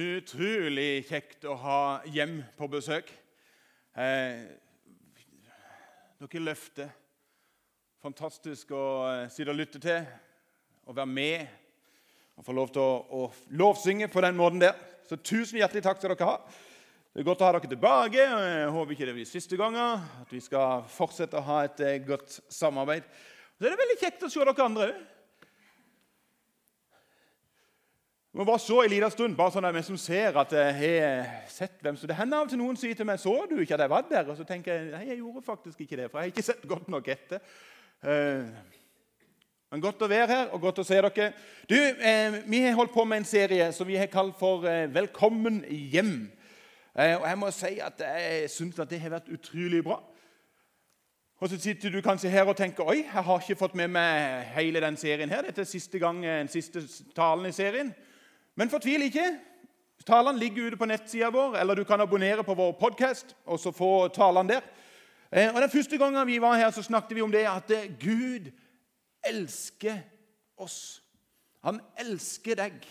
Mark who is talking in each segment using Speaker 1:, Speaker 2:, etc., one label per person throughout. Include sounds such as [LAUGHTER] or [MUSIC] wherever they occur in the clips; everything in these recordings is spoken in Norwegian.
Speaker 1: Utrolig kjekt å ha hjem på besøk. Eh, dere løfter. Fantastisk å eh, sitte og lytte til og være med og få lov til å, å lovsynge på den måten der. Så tusen hjertelig takk skal dere ha. Det er godt å ha dere tilbake. Jeg håper ikke det blir siste gangen. At vi skal fortsette å ha et eh, godt samarbeid. Så er det veldig kjekt å se dere andre òg. Vi bare se en liten stund, bare sånn at vi som ser at jeg har sett hvem som Det hender av og til noen sier til meg 'Så du ikke at jeg var der?' Og så tenker jeg nei, jeg gjorde faktisk ikke det, for jeg har ikke sett godt nok etter. Eh, men Godt å være her og godt å se dere. Du, eh, Vi har holdt på med en serie som vi har kalt for eh, 'Velkommen hjem'. Og Jeg må si at jeg syns at det har vært utrolig bra. Og Så sitter du kanskje her og tenker oi, jeg har ikke fått med meg hele den serien. her. Dette er siste gang, den siste talen i serien. Men fortvil ikke. Talene ligger ute på nettsida vår, eller du kan abonnere på vår podkast og så få talene der. Eh, og Den første gangen vi var her, så snakket vi om det at eh, Gud elsker oss. Han elsker deg.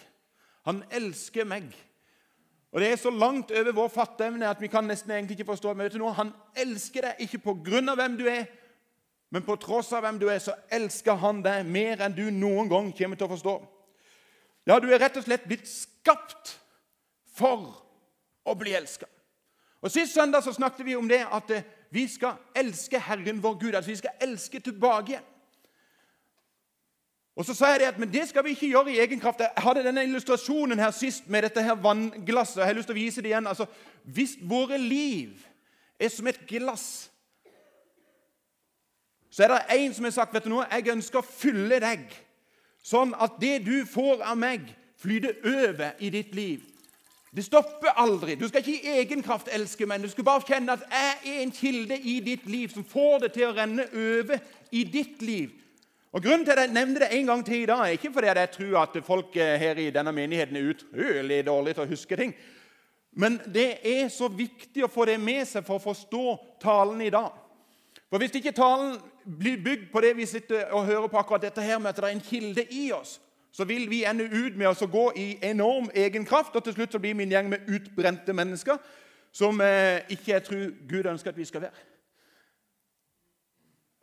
Speaker 1: Han elsker meg. Og Det er så langt over vår fatteevne at vi kan nesten egentlig ikke forstå men vet du noe? Han elsker deg ikke på grunn av hvem du er, men på tross av hvem du er, så elsker han deg mer enn du noen gang kommer til å forstå. Ja, du er rett og slett blitt skapt for å bli elska. Sist søndag så snakket vi om det at eh, vi skal elske Herren vår Gud. Altså vi skal elske tilbake igjen. Og så sa jeg det at, Men det skal vi ikke gjøre i egen kraft. Jeg hadde denne illustrasjonen her sist med dette her vannglasset. og Jeg har lyst til å vise det igjen. Altså, Hvis våre liv er som et glass, så er det en som har sagt vet du noe, jeg ønsker å fylle deg sånn at det du får av meg, flyter over i ditt liv. Det stopper aldri. Du skal ikke i egen kraft elske, men du skal bare kjenne at jeg er en kilde i ditt liv som får det til å renne over i ditt liv. Og Grunnen til at jeg nevner det en gang til i dag, er ikke fordi jeg tror at folk her i denne menigheten er utrolig dårlige til å huske ting. Men det er så viktig å få det med seg for å forstå talen i dag. For Hvis ikke talen blir bygd på det vi sitter og hører på akkurat dette her med at det er en kilde i oss, så vil vi ende ut med å gå i enorm egen kraft, og til slutt så blir vi en gjeng med utbrente mennesker som eh, ikke jeg tror Gud ønsker at vi skal være.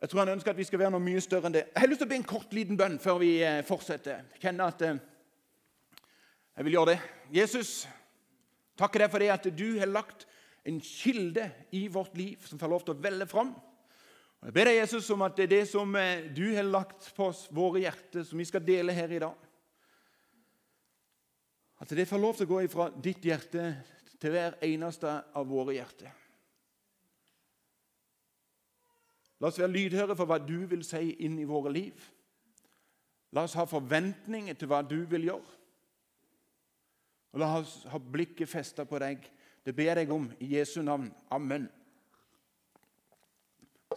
Speaker 1: Jeg tror han ønsker at vi skal være noe mye større enn det. Jeg har lyst til å be en kort, liten bønn før vi eh, fortsetter. Kjenne at eh, jeg vil gjøre det. Jesus, takker deg for det at du har lagt en kilde i vårt liv som får lov til å velle fram. Jeg ber deg, Jesus, om at det er det som eh, du har lagt på oss, våre hjerter, som vi skal dele her i dag. At det får lov til å gå fra ditt hjerte til hver eneste av våre hjerter. La oss være lydhøre for hva du vil si inn i våre liv. La oss ha forventninger til hva du vil gjøre. Og la oss ha blikket festa på deg. Det ber jeg om i Jesu navn. Amen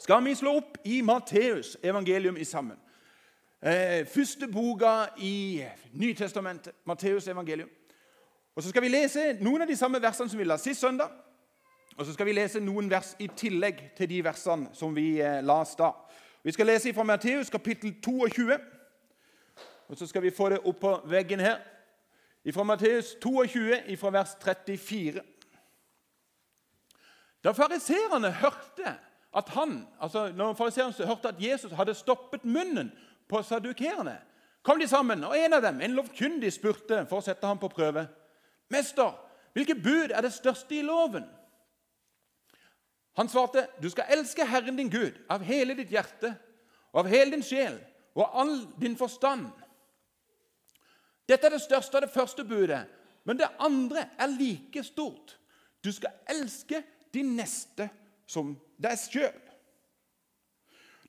Speaker 1: skal vi slå opp i Matteus evangelium i sammen. Eh, første boka i Nytestamentet, Matteus evangelium. Og Så skal vi lese noen av de samme versene som vi la sist søndag. Og så skal vi lese noen vers i tillegg til de versene som vi eh, las da. Vi skal lese fra Matteus kapittel 22. Og så skal vi få det opp på veggen her. Fra Matteus 22, fra vers 34. Da fariserene hørte at han, altså når fariseerne hørte at Jesus hadde stoppet munnen på sadukerene, kom de sammen, og en av dem, en lovkyndig, spurte for å sette ham på prøve. 'Mester, hvilket bud er det største i loven?' Han svarte, 'Du skal elske Herren din Gud av hele ditt hjerte, og av hele din sjel og av all din forstand.' Dette er det største av det første budet, men det andre er like stort. Du skal elske din neste som deg sjøl.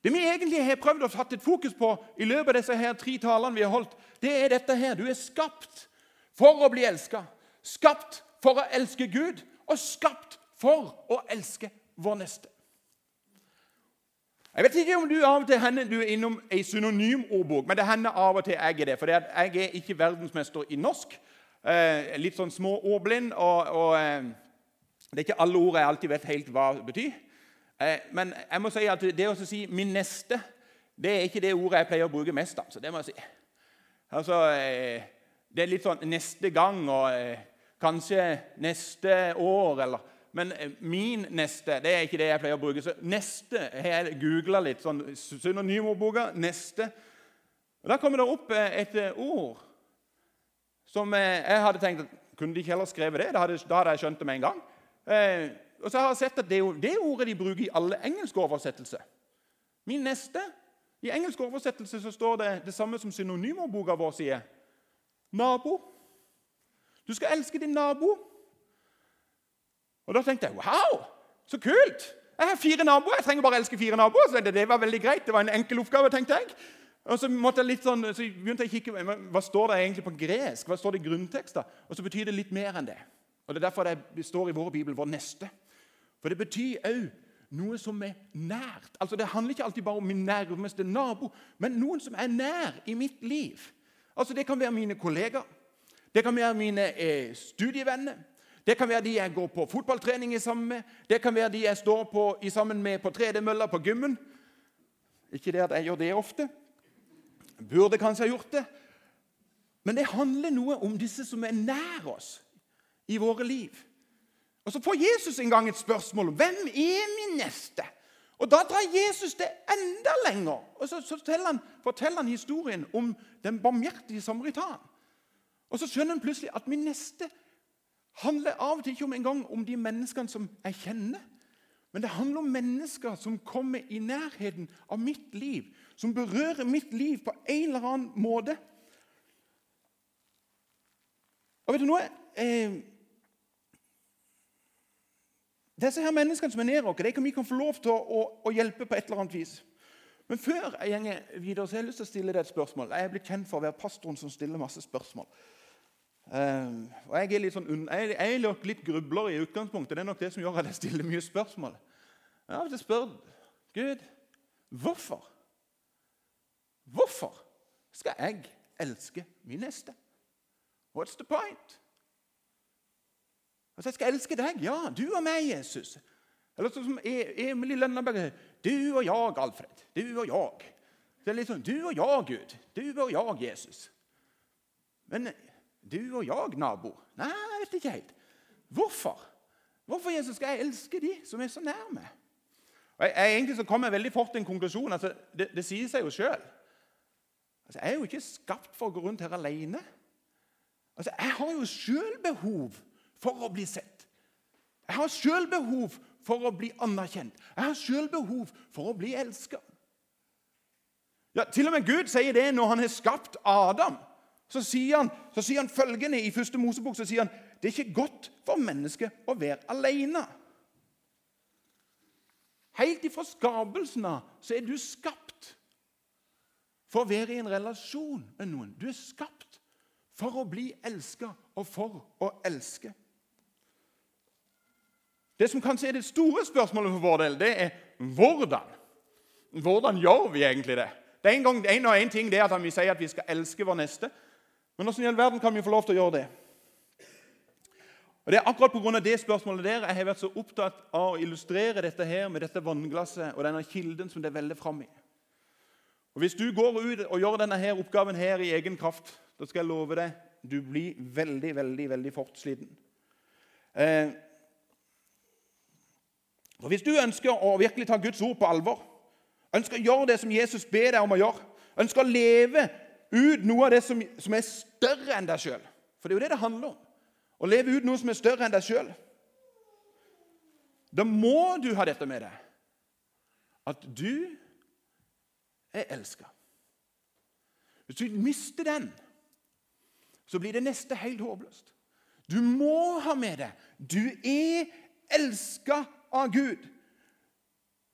Speaker 1: Det vi egentlig har prøvd å satt et fokus på i løpet av disse her tre talene vi har holdt, det er dette her. Du er skapt for å bli elska. Skapt for å elske Gud, og skapt for å elske vår neste. Jeg vet ikke om du av og til hender du er innom ei synonymordbok, men det hender av og til jeg er det. For jeg er ikke verdensmester i norsk. Eh, litt sånn småordblind. og, og eh, det er ikke alle ord jeg alltid vet helt hva det betyr. Eh, men jeg må si at det å si 'min neste' det er ikke det ordet jeg pleier å bruke mest. Altså, det må jeg si. Altså, eh, det er litt sånn 'neste gang' og eh, kanskje neste år, eller Men min neste det er ikke det jeg pleier å bruke. Så neste har jeg googla litt. sånn Synonymordboka. Neste. Og Da kommer det opp et ord som jeg hadde tenkt at Kunne de ikke heller skrevet det? Da hadde jeg skjønt det med en gang. Og så har jeg sett at det, det ordet de bruker i alle engelske oversettelser. Min neste I engelsk oversettelse så står det det samme som synonymordboka vår sier. Nabo. Du skal elske din nabo. Og Da tenkte jeg wow, så kult! Jeg har fire naboer. Jeg trenger bare elske fire naboer. så det, det var veldig greit. Det var en enkel oppgave, tenkte jeg. Og så, måtte jeg litt sånn, så begynte jeg å kikke hva står det egentlig på gresk. Hva står det i grunntekster? Og så betyr det litt mer enn det. Og Det er derfor det står i vår bibel 'vår neste'. For det betyr òg noe som er nært. Altså Det handler ikke alltid bare om min nærmeste nabo, men noen som er nær i mitt liv. Altså Det kan være mine kollegaer, det kan være mine eh, studievenner, det kan være de jeg går på fotballtrening sammen med, det kan være de jeg står på, i sammen med på tredemølla på gymmen. Ikke det at jeg gjør det ofte. Burde kanskje ha gjort det. Men det handler noe om disse som er nær oss i våre liv. Og Så får Jesus en gang et spørsmål hvem er min neste. Og Da drar Jesus det enda lenger. Og Så, så forteller, han, forteller, han, historien om den barmhjertige samaritan. Og Så skjønner han plutselig at min neste handler av og til ikke om en gang om de menneskene som jeg kjenner. Men det handler om mennesker som kommer i nærheten av mitt liv. Som berører mitt liv på en eller annen måte. Og vet du noe? Eh, disse her menneskene som er nær oss, de kan vi få lov til å, å, å, hjelpe på et eller annet vis. Men før jeg går videre, så har jeg lyst til å stille deg et spørsmål. Jeg er blitt kjent for å være pastoren som stiller masse spørsmål. Uh, og Jeg er litt sånn, jeg, jeg er nok litt grubler i utgangspunktet. Det er nok det som gjør at jeg stiller mye spørsmål. Jeg har spør Gud hvorfor? Hvorfor skal jeg elske min neste? What's the point? Altså, jeg skal elske deg. Ja, du og meg, Jesus. Eller sånn som e- Emil i Lønneberg. Du og jeg, Alfred. Du og jeg. Det er litt sånn Du og jeg, Gud. Du og jeg, Jesus. Men du og jeg, nabo? Nei, jeg vet ikke helt. Hvorfor? Hvorfor Jesus, skal jeg elske de som er så nær meg? Og jeg, jeg, egentlig så kom jeg veldig fort til en konklusjon. Altså, det, det sier seg jo sjøl. Altså, jeg er jo ikke skapt for å gå rundt her alene. Altså, jeg har jo sjøl behov for å bli sett. Jeg har sjøl behov for å bli anerkjent. Jeg har sjøl behov for å bli elska. Ja, til og med Gud sier det når han har skapt Adam. Så sier han, så sier han følgende i første Mosebok så sier han, det er ikke godt for mennesket å være alene. Helt ifra skapelsen av så er du skapt for å være i en relasjon med noen. Du er skapt for å bli elska og for å elske. Det som kanskje er det store spørsmålet for vår del, det er hvordan. Hvordan gjør vi egentlig det? Det er en, gang, en og en ting det er at vi sier at vi skal elske vår neste. Men hvordan i all verden kan vi få lov til å gjøre det? Og Det er akkurat pga. det spørsmålet der jeg har vært så opptatt av å illustrere dette her med dette vannglasset og denne kilden som det veller fram i. Og Hvis du går ut og gjør denne her oppgaven her i egen kraft, da skal jeg love deg du blir veldig, veldig, veldig fort sliten. Eh, og Hvis du ønsker å virkelig ta Guds ord på alvor, ønsker å gjøre det som Jesus ber deg om å gjøre, ønsker å leve ut noe av det som, som er større enn deg sjøl For det er jo det det handler om. Å leve ut noe som er større enn deg sjøl. Da må du ha dette med deg. At du er elska. Hvis du mister den, så blir det neste helt håpløst. Du må ha med deg du er elska av Gud.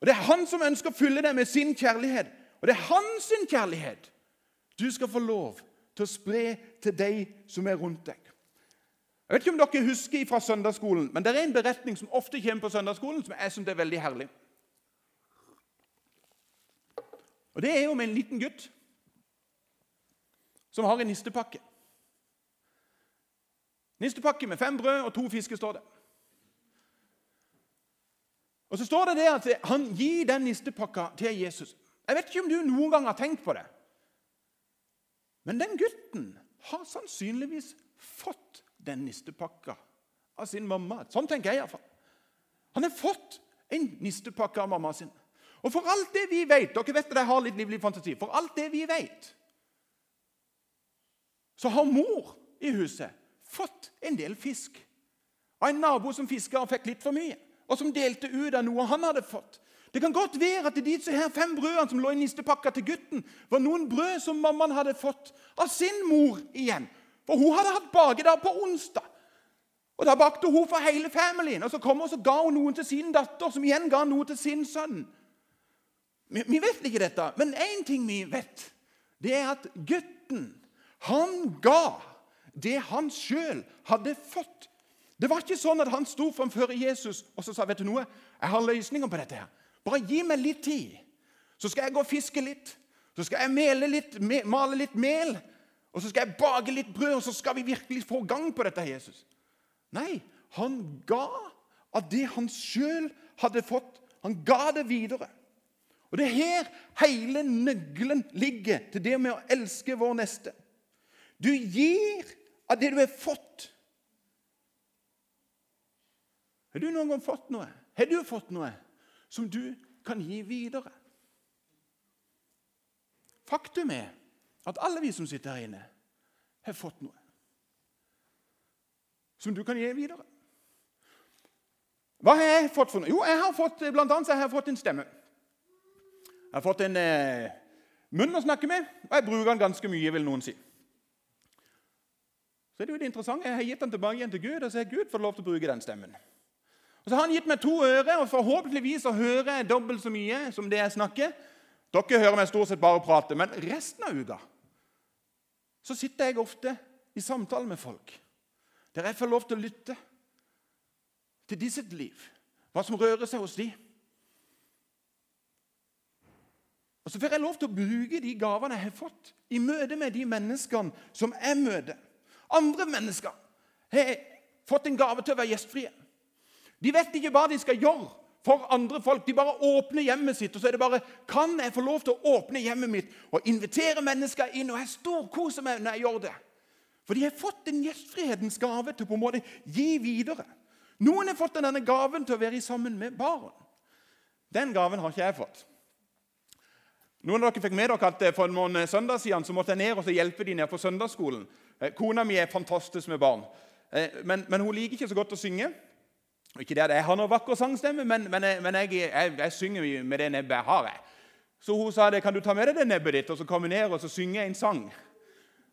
Speaker 1: Og Det er han som ønsker å fylle deg med sin kjærlighet. Og det er hans kjærlighet du skal få lov til å spre til deg som er rundt deg. Jeg vet ikke om dere husker fra søndagsskolen, men det er en beretning som ofte kommer på søndagsskolen, som jeg syns er veldig herlig. Og Det er om en liten gutt som har en nistepakke. Nistepakke med fem brød og to fisker, står det. Og så står det det at han gir den nistepakka til Jesus. Jeg vet ikke om du noen gang har tenkt på det. Men den gutten har sannsynligvis fått den nistepakka av sin mamma. Sånn tenker jeg iallfall. Han har fått en nistepakke av mamma sin. Og for alt det vi vet Dere vet at jeg har litt livlig fantasi. For alt det vi vet, så har mor i huset fått en del fisk av en nabo som fiska og fikk litt for mye, og som delte ut av noe han hadde fått. Det kan godt være at de her fem brødene som lå i nistepakka til gutten, var noen brød som mammaen hadde fått av sin mor igjen. For hun hadde hatt bakedag på onsdag. Og Da bakte hun for hele familien. Og Så kom hun og så ga hun noen til sin datter, som igjen ga noe til sin sønn. Vi, vi vet ikke dette, men én ting vi vet, det er at gutten han ga det han sjøl hadde fått. Det var ikke sånn at han sto framfor Jesus og så sa vet du noe, jeg har løsninger på dette. her. Bare gi meg litt tid, så skal jeg gå og fiske litt. Så skal jeg male litt, male litt mel, og så skal jeg bake litt brød, og så skal vi virkelig få gang på dette. Jesus. Nei, han ga av det han sjøl hadde fått. Han ga det videre. Og Det er her hele nøkkelen ligger til det med å elske vår neste. Du gir av det du har fått. Har du noen gang fått noe? Har du fått noe som du kan gi videre? Faktum er at alle vi som sitter her inne, har fått noe som du kan gi videre. Hva har jeg fått for noe? Jo, jeg har fått, blant annet jeg har fått en stemme. Jeg har fått en eh, munn å snakke med, og jeg bruker den ganske mye, vil noen si. Så er det jo det interessante. Jeg har gitt den tilbake igjen til Gud, og så har Gud fått lov til å bruke den stemmen. Og Så har han gitt meg to ører, og forhåpentligvis så hører jeg dobbelt så mye som det jeg snakker. Dere hører meg stort sett bare prate, men resten av uka så sitter jeg ofte i samtale med folk der jeg får lov til å lytte til de sitt liv, hva som rører seg hos de. Og Så får jeg lov til å bruke de gavene jeg har fått, i møte med de menneskene som jeg møter. Andre mennesker har fått en gave til å være gjestfrie. De vet ikke hva de skal gjøre for andre folk. De bare åpner hjemmet sitt, og så er det bare Kan jeg få lov til å åpne hjemmet mitt og invitere mennesker inn? Og jeg storkoser meg når jeg gjør det. For de har fått en gjestfrihetens gave til på en måte gi videre. Noen har fått denne gaven til å være sammen med barn. Den gaven har ikke jeg fått. Noen av dere fikk med dere at For noen søndag siden så måtte jeg ned og hjelpe de ned på søndagsskolen. Eh, kona mi er fantastisk med barn, eh, men, men, hun liker ikke så godt å synge. Ikke det at jeg har noen vakker sangstemme, men, men, jeg, men jeg, jeg, jeg, synger med det nebbet jeg har. Jeg. Så hun sa det, kan du ta med deg det nebbet ditt og så komme ned og så synge en sang.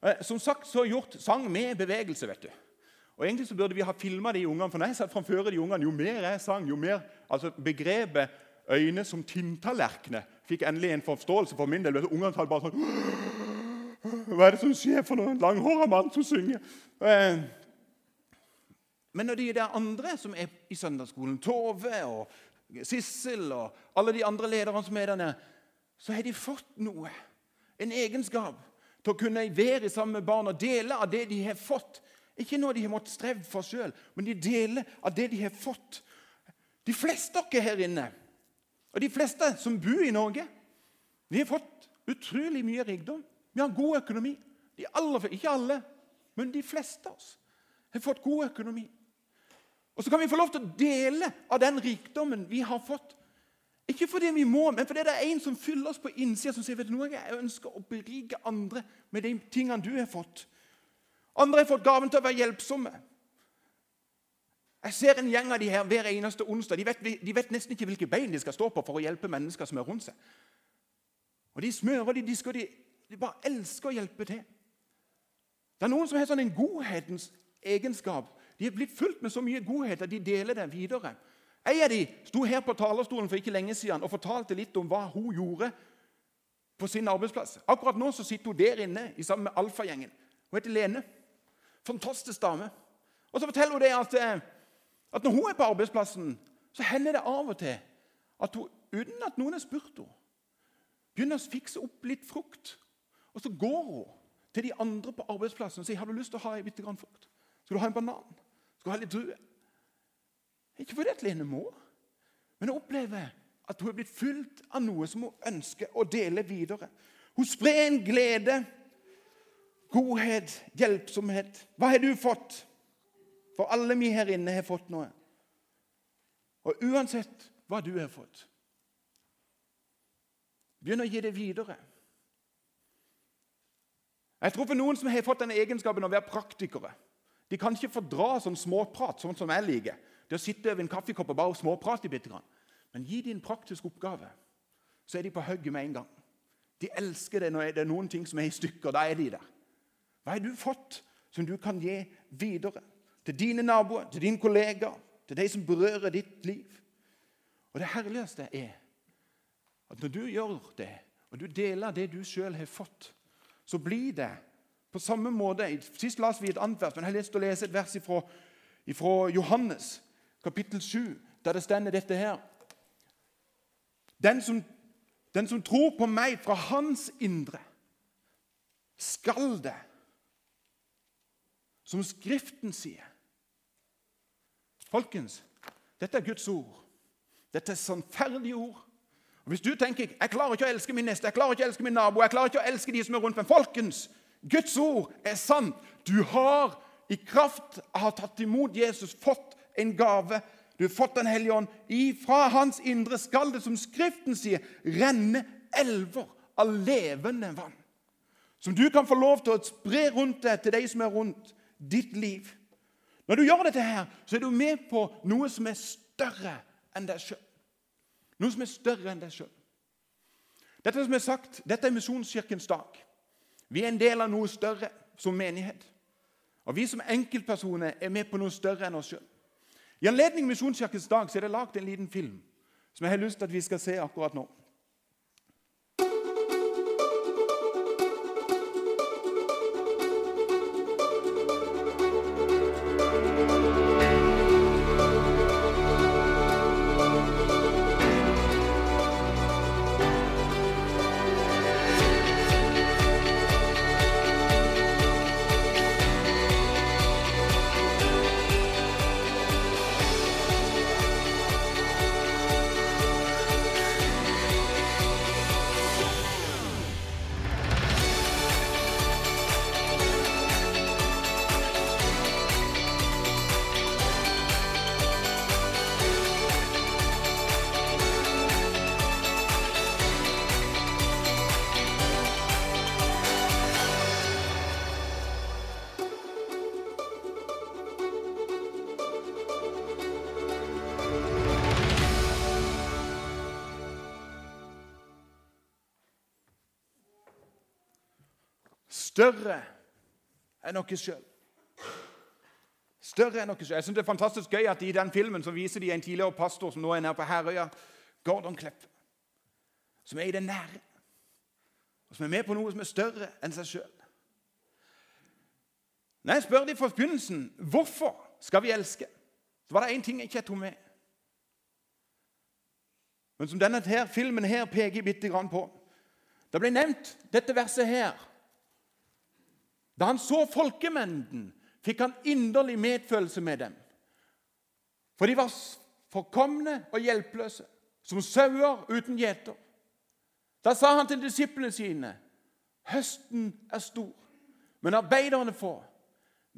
Speaker 1: Eh, som sagt så gjort sang med bevegelse. vet du. Og Egentlig så burde vi ha filma de ungene, for når jeg satt framfor de ungene, jo mer jeg sang, jo mer altså Begrepet 'øyne som tinntallerkener' fikk endelig en forståelse for min del. Ungene talte bare sånn [GASPS] hva er det som skjer for noen langhåra mann som synger? Men når de der andre som er i søndagsskolen, Tove og Sissel og alle de andre lederne som er der nede, så har de fått noe. En egenskap til å kunne være sammen med barn og dele av det de har fått. Ikke noe de har måttet streve for sjøl, men de deler av det de har fått. De fleste av dere her inne, og de fleste som bor i Norge, vi har fått utrolig mye rikdom. Vi har god økonomi. De aller, ikke alle, men de fleste av oss har fått god økonomi. Og Så kan vi få lov til å dele av den rikdommen vi har fått. Ikke fordi vi må, men fordi det er en som fyller oss på innsida, som sier vet du noe, jeg ønsker å berike andre med de tingene du har fått. Andre har fått gaven til å være hjelpsomme. Jeg ser en gjeng av de her hver eneste onsdag. De vet, de vet nesten ikke hvilke bein de skal stå på for å hjelpe mennesker som er rundt seg. Og De smører, de disker, de de bare elsker å hjelpe til. Det er noen som har sånn en godhetens egenskap. De er blitt fulgt med så mye godhet at de deler det videre. En av de sto her på talerstolen for ikke lenge siden og fortalte litt om hva hun gjorde på sin arbeidsplass. Akkurat nå så sitter hun der inne sammen med alfagjengen. Hun heter Lene. Fantastisk dame. Og så forteller hun det at, eh, at når hun er på arbeidsplassen, så hender det av og til at hun, uten at noen har spurt henne, begynner å fikse opp litt frukt og så går hun til de andre på arbeidsplassen og sier har du lyst til å ha litt frukt. Skal du ha en banan? Skal du ha litt tru. Ikke fordi at Lene må, men hun opplever at hun er blitt fylt av noe som hun ønsker å dele videre. Hun sprer en glede, godhet, hjelpsomhet. Hva har du fått? For alle vi her inne har fått noe. Og uansett hva du har fått, begynn å gi det videre. Jeg tror for noen som har fått den egenskapen å være praktikere De kan ikke fordra sånn småprat, sånn som jeg liker. Det å sitte over en kaffekopp og bare småprate bitte grann. Men gi dem en praktisk oppgave, så er de på hugget med en gang. De elsker det når det er noen ting som er i stykker. Da er de der. Hva har du fått som du kan gi videre? Til dine naboer, til dine kollegaer, til de som berører ditt liv. Og Det herligste er at når du gjør det, og du deler det du sjøl har fått, så blir det på samme måte Sist leste vi et annet vers, men jeg har til å lese et vers fra Johannes, kapittel 7, der det stender dette her. Den som, den som tror på meg fra hans indre, skal det, som Skriften sier. Folkens, dette er Guds ord. Dette er sannferdige ord. Og Hvis du tenker jeg klarer ikke å elske min neste, jeg klarer ikke å elske min nabo, jeg klarer ikke å elske de som er rundt meg Folkens, Guds ord er sant. Du har i kraft av å ha tatt imot Jesus fått en gave. Du har fått Den hellige ånd. Ifra hans indre skal det, som Skriften sier, renne elver av levende vann. Som du kan få lov til å spre rundt deg til de som er rundt ditt liv. Når du gjør dette, her, så er du med på noe som er større enn deg sjøl. Noe som er større enn deg sjøl. Dette som er sagt, dette er Misjonskirkens dag. Vi er en del av noe større som menighet. Og vi som enkeltpersoner er med på noe større enn oss sjøl. I anledning Misjonskirkens dag så er det lagd en liten film som jeg har lyst til at vi skal se akkurat nå. Større enn dere sjøl. Større enn dere sjøl. Jeg synes Det er fantastisk gøy at i den filmen så viser de en tidligere pastor som nå er nær på Herøya, Gordon Klepp, som er i det nære, og som er med på noe som er større enn seg sjøl. Når jeg spør dem fra begynnelsen hvorfor skal vi elske, så var det én ting jeg ikke tok med. Men som denne her, filmen her peker bitte grann på. Det ble nevnt dette verset her da han så folkemengden, fikk han inderlig medfølelse med dem. For de var forkomne og hjelpeløse, som sauer uten gjeter. Da sa han til disiplene sine.: Høsten er stor, men arbeiderne få.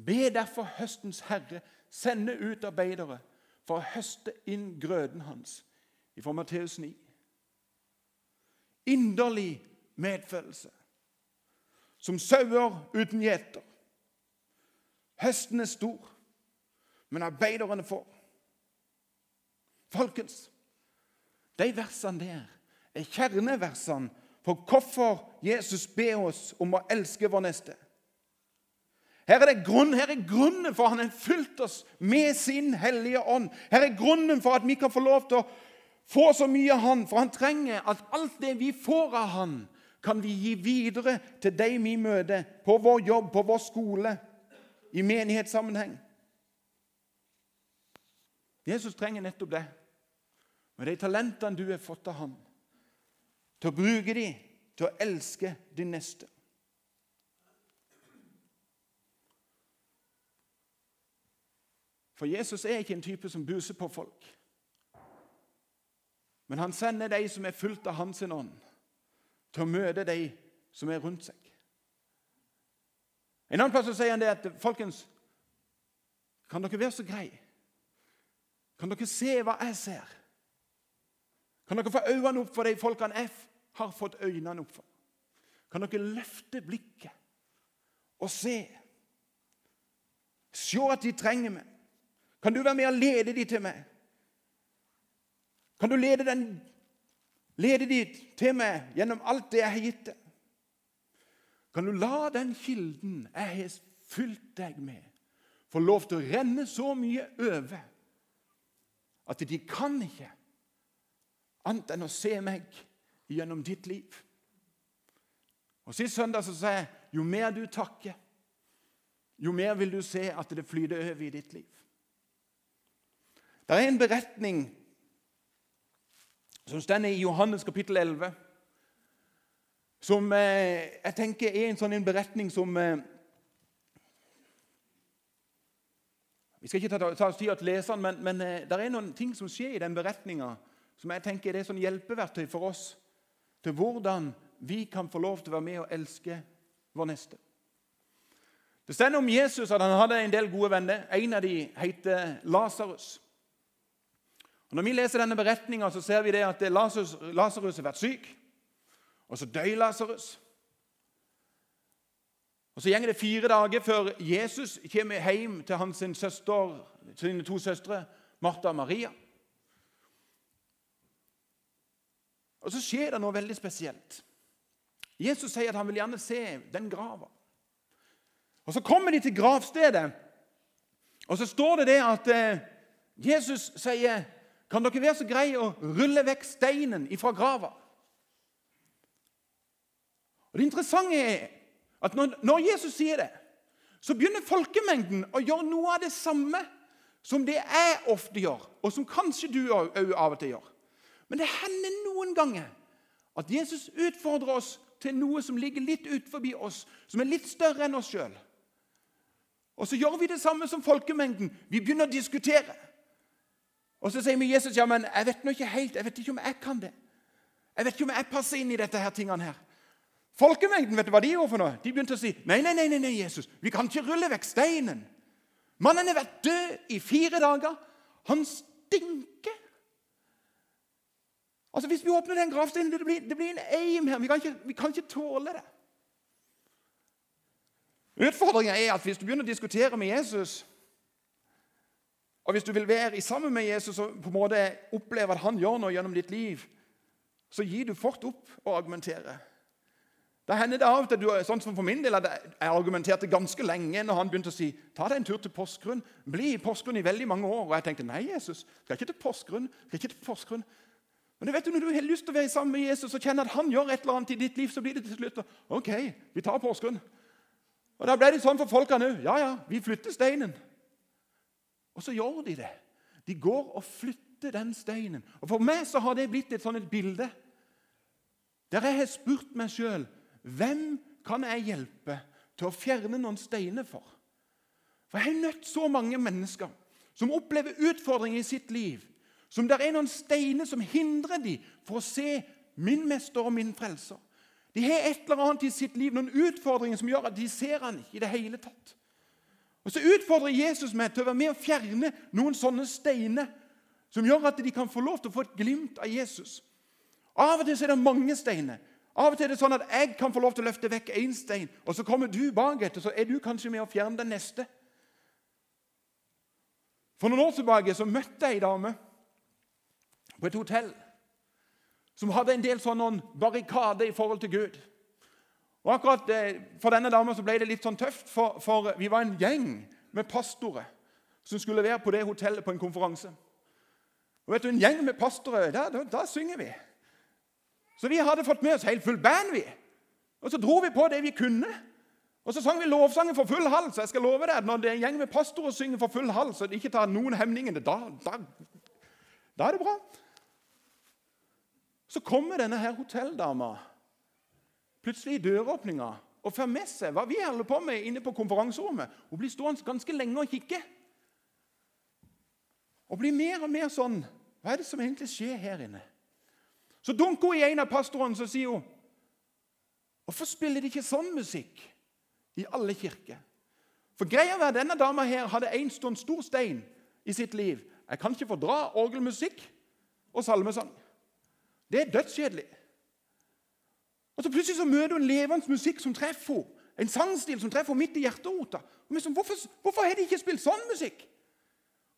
Speaker 1: Be derfor høstens herre sende ut arbeidere for å høste inn grøden hans. Fra Matteus 9. Inderlig medfølelse som sauer uten gjeter. Høsten er stor, men arbeiderne får. Folkens, de versene der er kjerneversene for hvorfor Jesus ber oss om å elske vår neste. Her er, grunn, her er grunnen for at han har fylt oss med sin hellige ånd. Her er grunnen for at vi kan få lov til å få så mye av han, for han trenger at alt det vi får av han, kan vi gi videre til dem vi møter på vår jobb, på vår skole, i menighetssammenheng. Jesus trenger nettopp det. Med de talentene du har fått av ham, til å bruke dem til å elske din neste. For Jesus er ikke en type som buser på folk. Men han sender de som er fulgt av hans ånd til å møte de som er rundt seg. En annen plass sier han det at folkens, Kan dere være så grei? Kan dere se hva jeg ser? Kan dere få øynene opp for de folkene jeg har fått øynene opp for? Kan dere løfte blikket og se? Se at de trenger meg. Kan du være med og lede dem til meg? Kan du lede, den, lede dit til meg gjennom alt det jeg har gitt deg? Kan du la den kilden jeg har fylt deg med, få lov til å renne så mye over at de kan ikke annet enn å se meg gjennom ditt liv? Og Sist søndag så sa jeg jo mer du takker, jo mer vil du se at det flyter over i ditt liv. Det er en beretning som står i Johannes kapittel 11, som eh, jeg tenker er en sånn en beretning som eh, Vi skal ikke ta, ta oss tid til å lese den, men, men eh, det er noen ting som skjer i den beretninga som jeg tenker er sånn hjelpeverktøy for oss til hvordan vi kan få lov til å være med og elske vår neste. Det står om Jesus at han hadde en del gode venner. En av dem heter Lasarus. Når vi leser denne beretninga, ser vi det at Lasarus har vært syk. Og så dør Lasarus. Og Så går det fire dager før Jesus kommer hjem til hans søster, sine to søstre, Martha og Maria. Og Så skjer det noe veldig spesielt. Jesus sier at han vil gjerne se den grava. Og Så kommer de til gravstedet, og så står det det at eh, Jesus sier kan dere være så greie å rulle vekk steinen ifra grava? Og Det interessante er at når, når Jesus sier det, så begynner folkemengden å gjøre noe av det samme som det jeg ofte gjør, og som kanskje du òg av og til gjør. Men det hender noen ganger at Jesus utfordrer oss til noe som ligger litt utenfor oss, som er litt større enn oss sjøl. Og så gjør vi det samme som folkemengden. Vi begynner å diskutere. Og så sier vi Jesus, ja, men jeg vet nå ikke helt, jeg vet ikke om jeg kan det. Jeg vet ikke om jeg passer inn i dette her tingene her. Folkemengden, vet du hva de gjorde for noe? De begynte å si nei, nei, nei, nei, Jesus, vi kan ikke rulle vekk steinen. Mannen har vært død i fire dager. Han stinker. Altså, Hvis vi åpner den gravsteinen, det blir, det blir en eim her. Vi kan, ikke, vi kan ikke tåle det. Utfordringen er at hvis du begynner å diskutere med Jesus og Hvis du vil være sammen med Jesus og på en måte oppleve at han gjør noe gjennom ditt liv, så gir du fort opp å argumentere. Da hender det av at du, sånn som for min del, at jeg argumenterte ganske lenge når han begynte å si ta deg en tur til Porsgrunn. Bli i Porsgrunn i veldig mange år. Og jeg tenkte nei, Jesus, skal ikke til Porsgrunn. skal ikke til Porsgrunn. Men du vet når du har lyst til å være sammen med Jesus og kjenner at han gjør et eller annet i ditt liv, så blir det til slutt ok, vi tar Porsgrunn. Og Da ble det sånn for folkene òg. Ja, ja, vi flytter steinen. Og så gjør de det. De går og flytter den steinen. Og For meg så har det blitt et sånt bilde der jeg har spurt meg sjøl hvem kan jeg hjelpe til å fjerne noen steiner for. For jeg har møtt så mange mennesker som opplever utfordringer i sitt liv. Som det er noen steiner som hindrer dem for å se min mester og min frelser. De har et eller annet i sitt liv, noen utfordringer som gjør at de ser han ikke i det hele tatt. Og Så utfordrer Jesus meg til å være med og fjerne noen sånne steiner som gjør at de kan få lov til å få et glimt av Jesus. Av og til er det mange steiner. Av og til er det sånn at jeg kan få lov til å løfte vekk én stein, og så kommer du bak etter, så er du kanskje med å fjerne den neste. For noen år tilbake så møtte jeg ei dame på et hotell som hadde en del sånn barrikader i forhold til Gud. Og akkurat eh, For denne dama ble det litt sånn tøft, for, for, vi var en gjeng med pastorer som skulle være på det hotellet på en konferanse. Og vet du, En gjeng med pastorer, da, da, da synger vi. Så vi hadde fått med oss helt full band. vi. Og Så dro vi på det vi kunne. Og så sang vi lovsangen for full hals. Jeg skal love deg Når det er en gjeng med pastorer synger for full hals, og de ikke tar noen hemninger, da, da, da er det bra. Så kommer denne her hotelldama plutselig i døråpninga og får med seg hva vi holder på med inne på konferanserommet. Hun blir stående ganske lenge og kikke. Og blir mer og mer sånn Hva er det som egentlig skjer her inne? Så dunker hun i en av pastorene så sier hun, 'Hvorfor spiller de ikke sånn musikk i alle kirker?' For greia var at Denne dama her hadde en stund stor stein i sitt liv. Jeg kan ikke fordra orgelmusikk og salmesang. Det er dødskjedelig. Og så Plutselig så møter hun levende musikk som treffer henne. En sangstil som treffer henne midt i hjerterota. Hvorfor, hvorfor har de ikke spilt sånn musikk?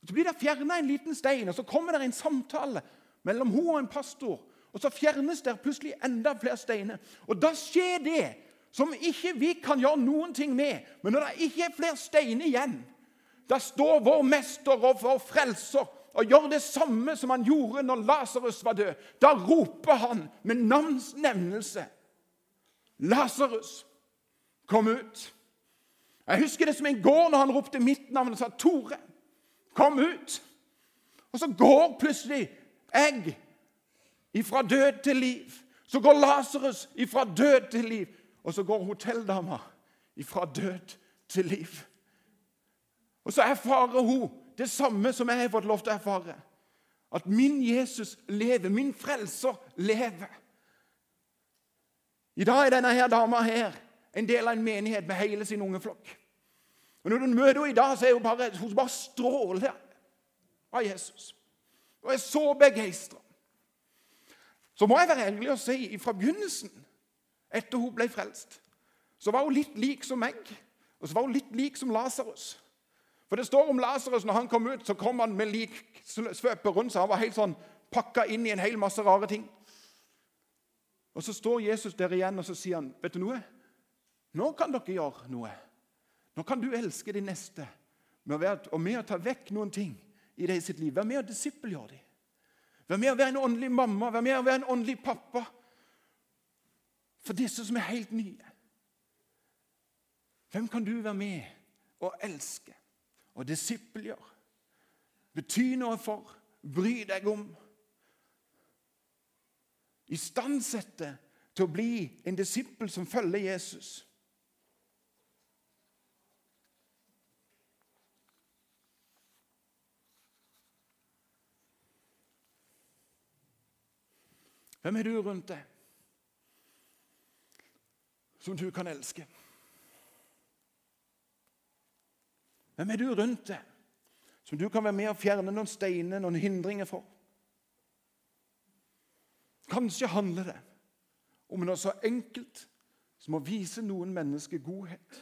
Speaker 1: Så blir det fjerna en liten stein, og så kommer det en samtale mellom hun og en pastor. Og så fjernes det plutselig enda flere steiner. Og da skjer det som ikke vi kan gjøre noen ting med. Men når det ikke er flere steiner igjen, da står vår mester og vår frelser og gjør det samme som han gjorde når Lasarus var død. Da roper han med navns nevnelse. Lasarus, kom ut. Jeg husker det som en går når han ropte mitt navn og sa 'Tore, kom ut'. Og så går plutselig jeg ifra død til liv. Så går Lasarus ifra død til liv. Og så går hotelldama ifra død til liv. Og så erfarer hun det samme som jeg har fått lov til å erfare. At min Jesus lever, min frelser lever. I dag er denne her dama her en del av en menighet med hele sin unge flokk. Og Når du møter henne i dag, så er hun bare, hun bare stråler av Jesus. Hun er så begeistra. Så må jeg være ærlig og si fra begynnelsen, etter hun ble frelst, så var hun litt lik som meg, og så var hun litt lik som Lasarus. For det står om Lasarus når han kom ut, så kom han med liksvøpet rundt seg. Han var helt sånn pakka inn i en hel masse rare ting. Og Så står Jesus der igjen og så sier han, 'Vet du noe? Nå kan dere gjøre noe. Nå kan du elske de neste med være, og med å ta vekk noen ting i det sitt liv. Vær med å disippelgjøre dem. Vær med å være en åndelig mamma, vær med å være en åndelig pappa. For disse som er helt nye. Hvem kan du være med og elske? og disippelgjøre? Bety noe for, bry deg om. Istandsette til å bli en disippel som følger Jesus. Hvem er du rundt deg som du kan elske? Hvem er du rundt deg som du kan være med og fjerne noen steiner, noen hindringer for? Kanskje handler det om noe så enkelt som å vise noen mennesker godhet.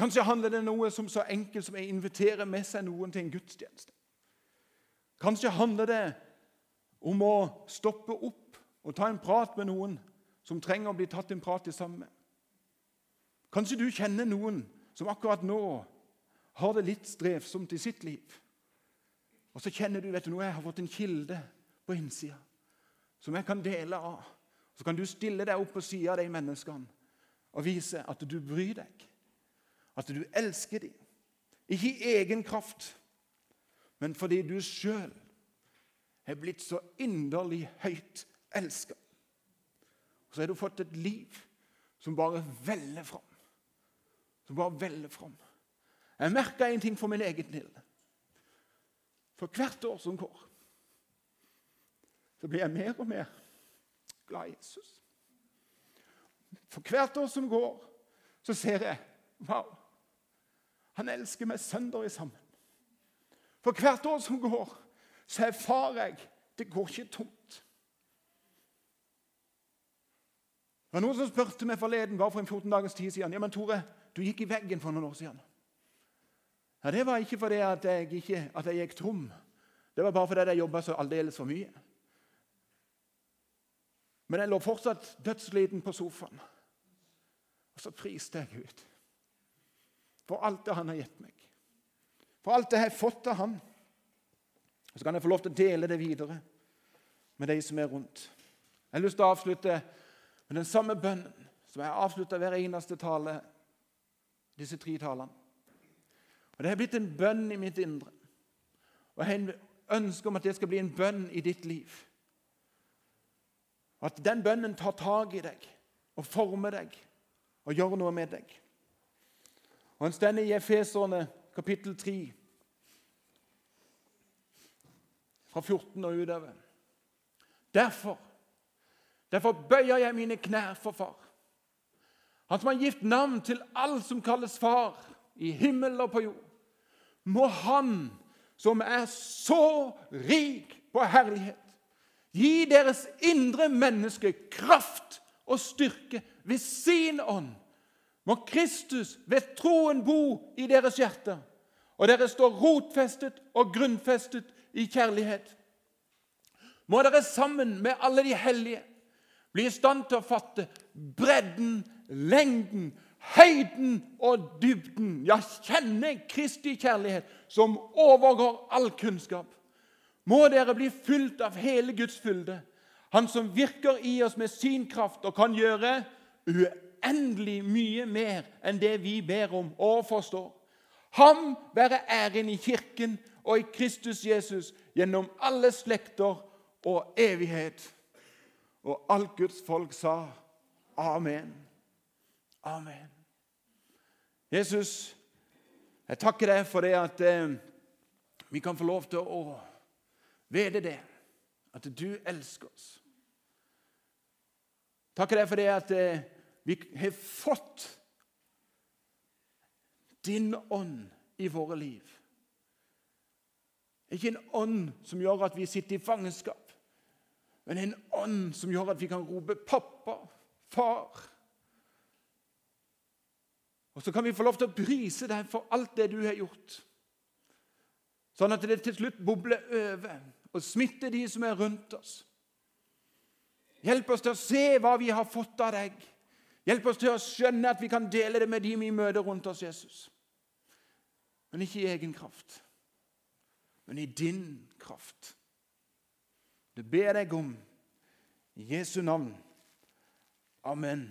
Speaker 1: Kanskje handler det om noe som så enkelt som å invitere med seg noen til en gudstjeneste. Kanskje handler det om å stoppe opp og ta en prat med noen som trenger å bli tatt en prat i sammen med. Kanskje du kjenner noen som akkurat nå har det litt strevsomt i sitt liv. Og så kjenner du vet du noe, jeg har fått en kilde på innsida som jeg kan dele av. Så kan du stille deg opp på sida av de menneskene og vise at du bryr deg. At du elsker dem. Ikke i egen kraft, men fordi du sjøl er blitt så inderlig høyt elska. Så har du fått et liv som bare veller fram. Som bare veller fram. Jeg merka en ting for min egen del. For hvert år som går, så blir jeg mer og mer glad i Jesus. For hvert år som går, så ser jeg Wow! Han elsker meg sønder i sammen. For hvert år som går, så erfarer jeg det går ikke tomt. Det var Noen som spurte meg forleden, bare for en 14 dagers tid siden. Ja, men Tore, du gikk i veggen for noen år siden. Ja, Det var ikke fordi at jeg, ikke, at jeg gikk tom. Det var bare fordi jeg jobba så aldeles for mye. Men jeg lå fortsatt dødsliten på sofaen. Og så priste jeg Gud for alt det han har gitt meg. For alt det jeg har fått av han. Og Så kan jeg få lov til å dele det videre med de som er rundt. Jeg har lyst til å avslutte med den samme bønnen som jeg avslutta hver eneste tale, disse tre talene. Og Det har blitt en bønn i mitt indre. Og Jeg har en ønske om at det skal bli en bønn i ditt liv. At den bønnen tar tak i deg og former deg og gjør noe med deg. Og Han står i Efeserne kapittel 3, fra 14 og utover. Derfor, derfor bøyer jeg mine knær for Far. Han som har gitt navn til all som kalles far i himmel og på jord, må Han, som er så rik på herlighet, gi deres indre menneske kraft og styrke ved sin ånd. Må Kristus ved troen bo i deres hjerter, og dere står rotfestet og grunnfestet i kjærlighet. Må dere sammen med alle de hellige bli i stand til å fatte bredden, lengden, høyden og dybden. Ja, kjenne Kristi kjærlighet, som overgår all kunnskap. Må dere bli fylt av hele Guds fylde, Han som virker i oss med sin kraft og kan gjøre uendelig mye mer enn det vi ber om og forstår. Ham være æren i Kirken og i Kristus Jesus gjennom alle slekter og evighet. Og alt Guds folk sa amen. Amen. Jesus, jeg takker deg for det at eh, vi kan få lov til å vite det, at du elsker oss. Takker deg for det at eh, vi har fått din ånd i våre liv. Ikke en ånd som gjør at vi sitter i fangenskap, men en ånd som gjør at vi kan rope 'pappa', 'far'. Og så kan vi få lov til å prise deg for alt det du har gjort. Sånn at det til slutt bobler over og smitte de som er rundt oss. Hjelp oss til å se hva vi har fått av deg. Hjelp oss til å skjønne at vi kan dele det med de vi møter rundt oss, Jesus. Men ikke i egen kraft, men i din kraft. Det ber jeg om i Jesu navn. Amen.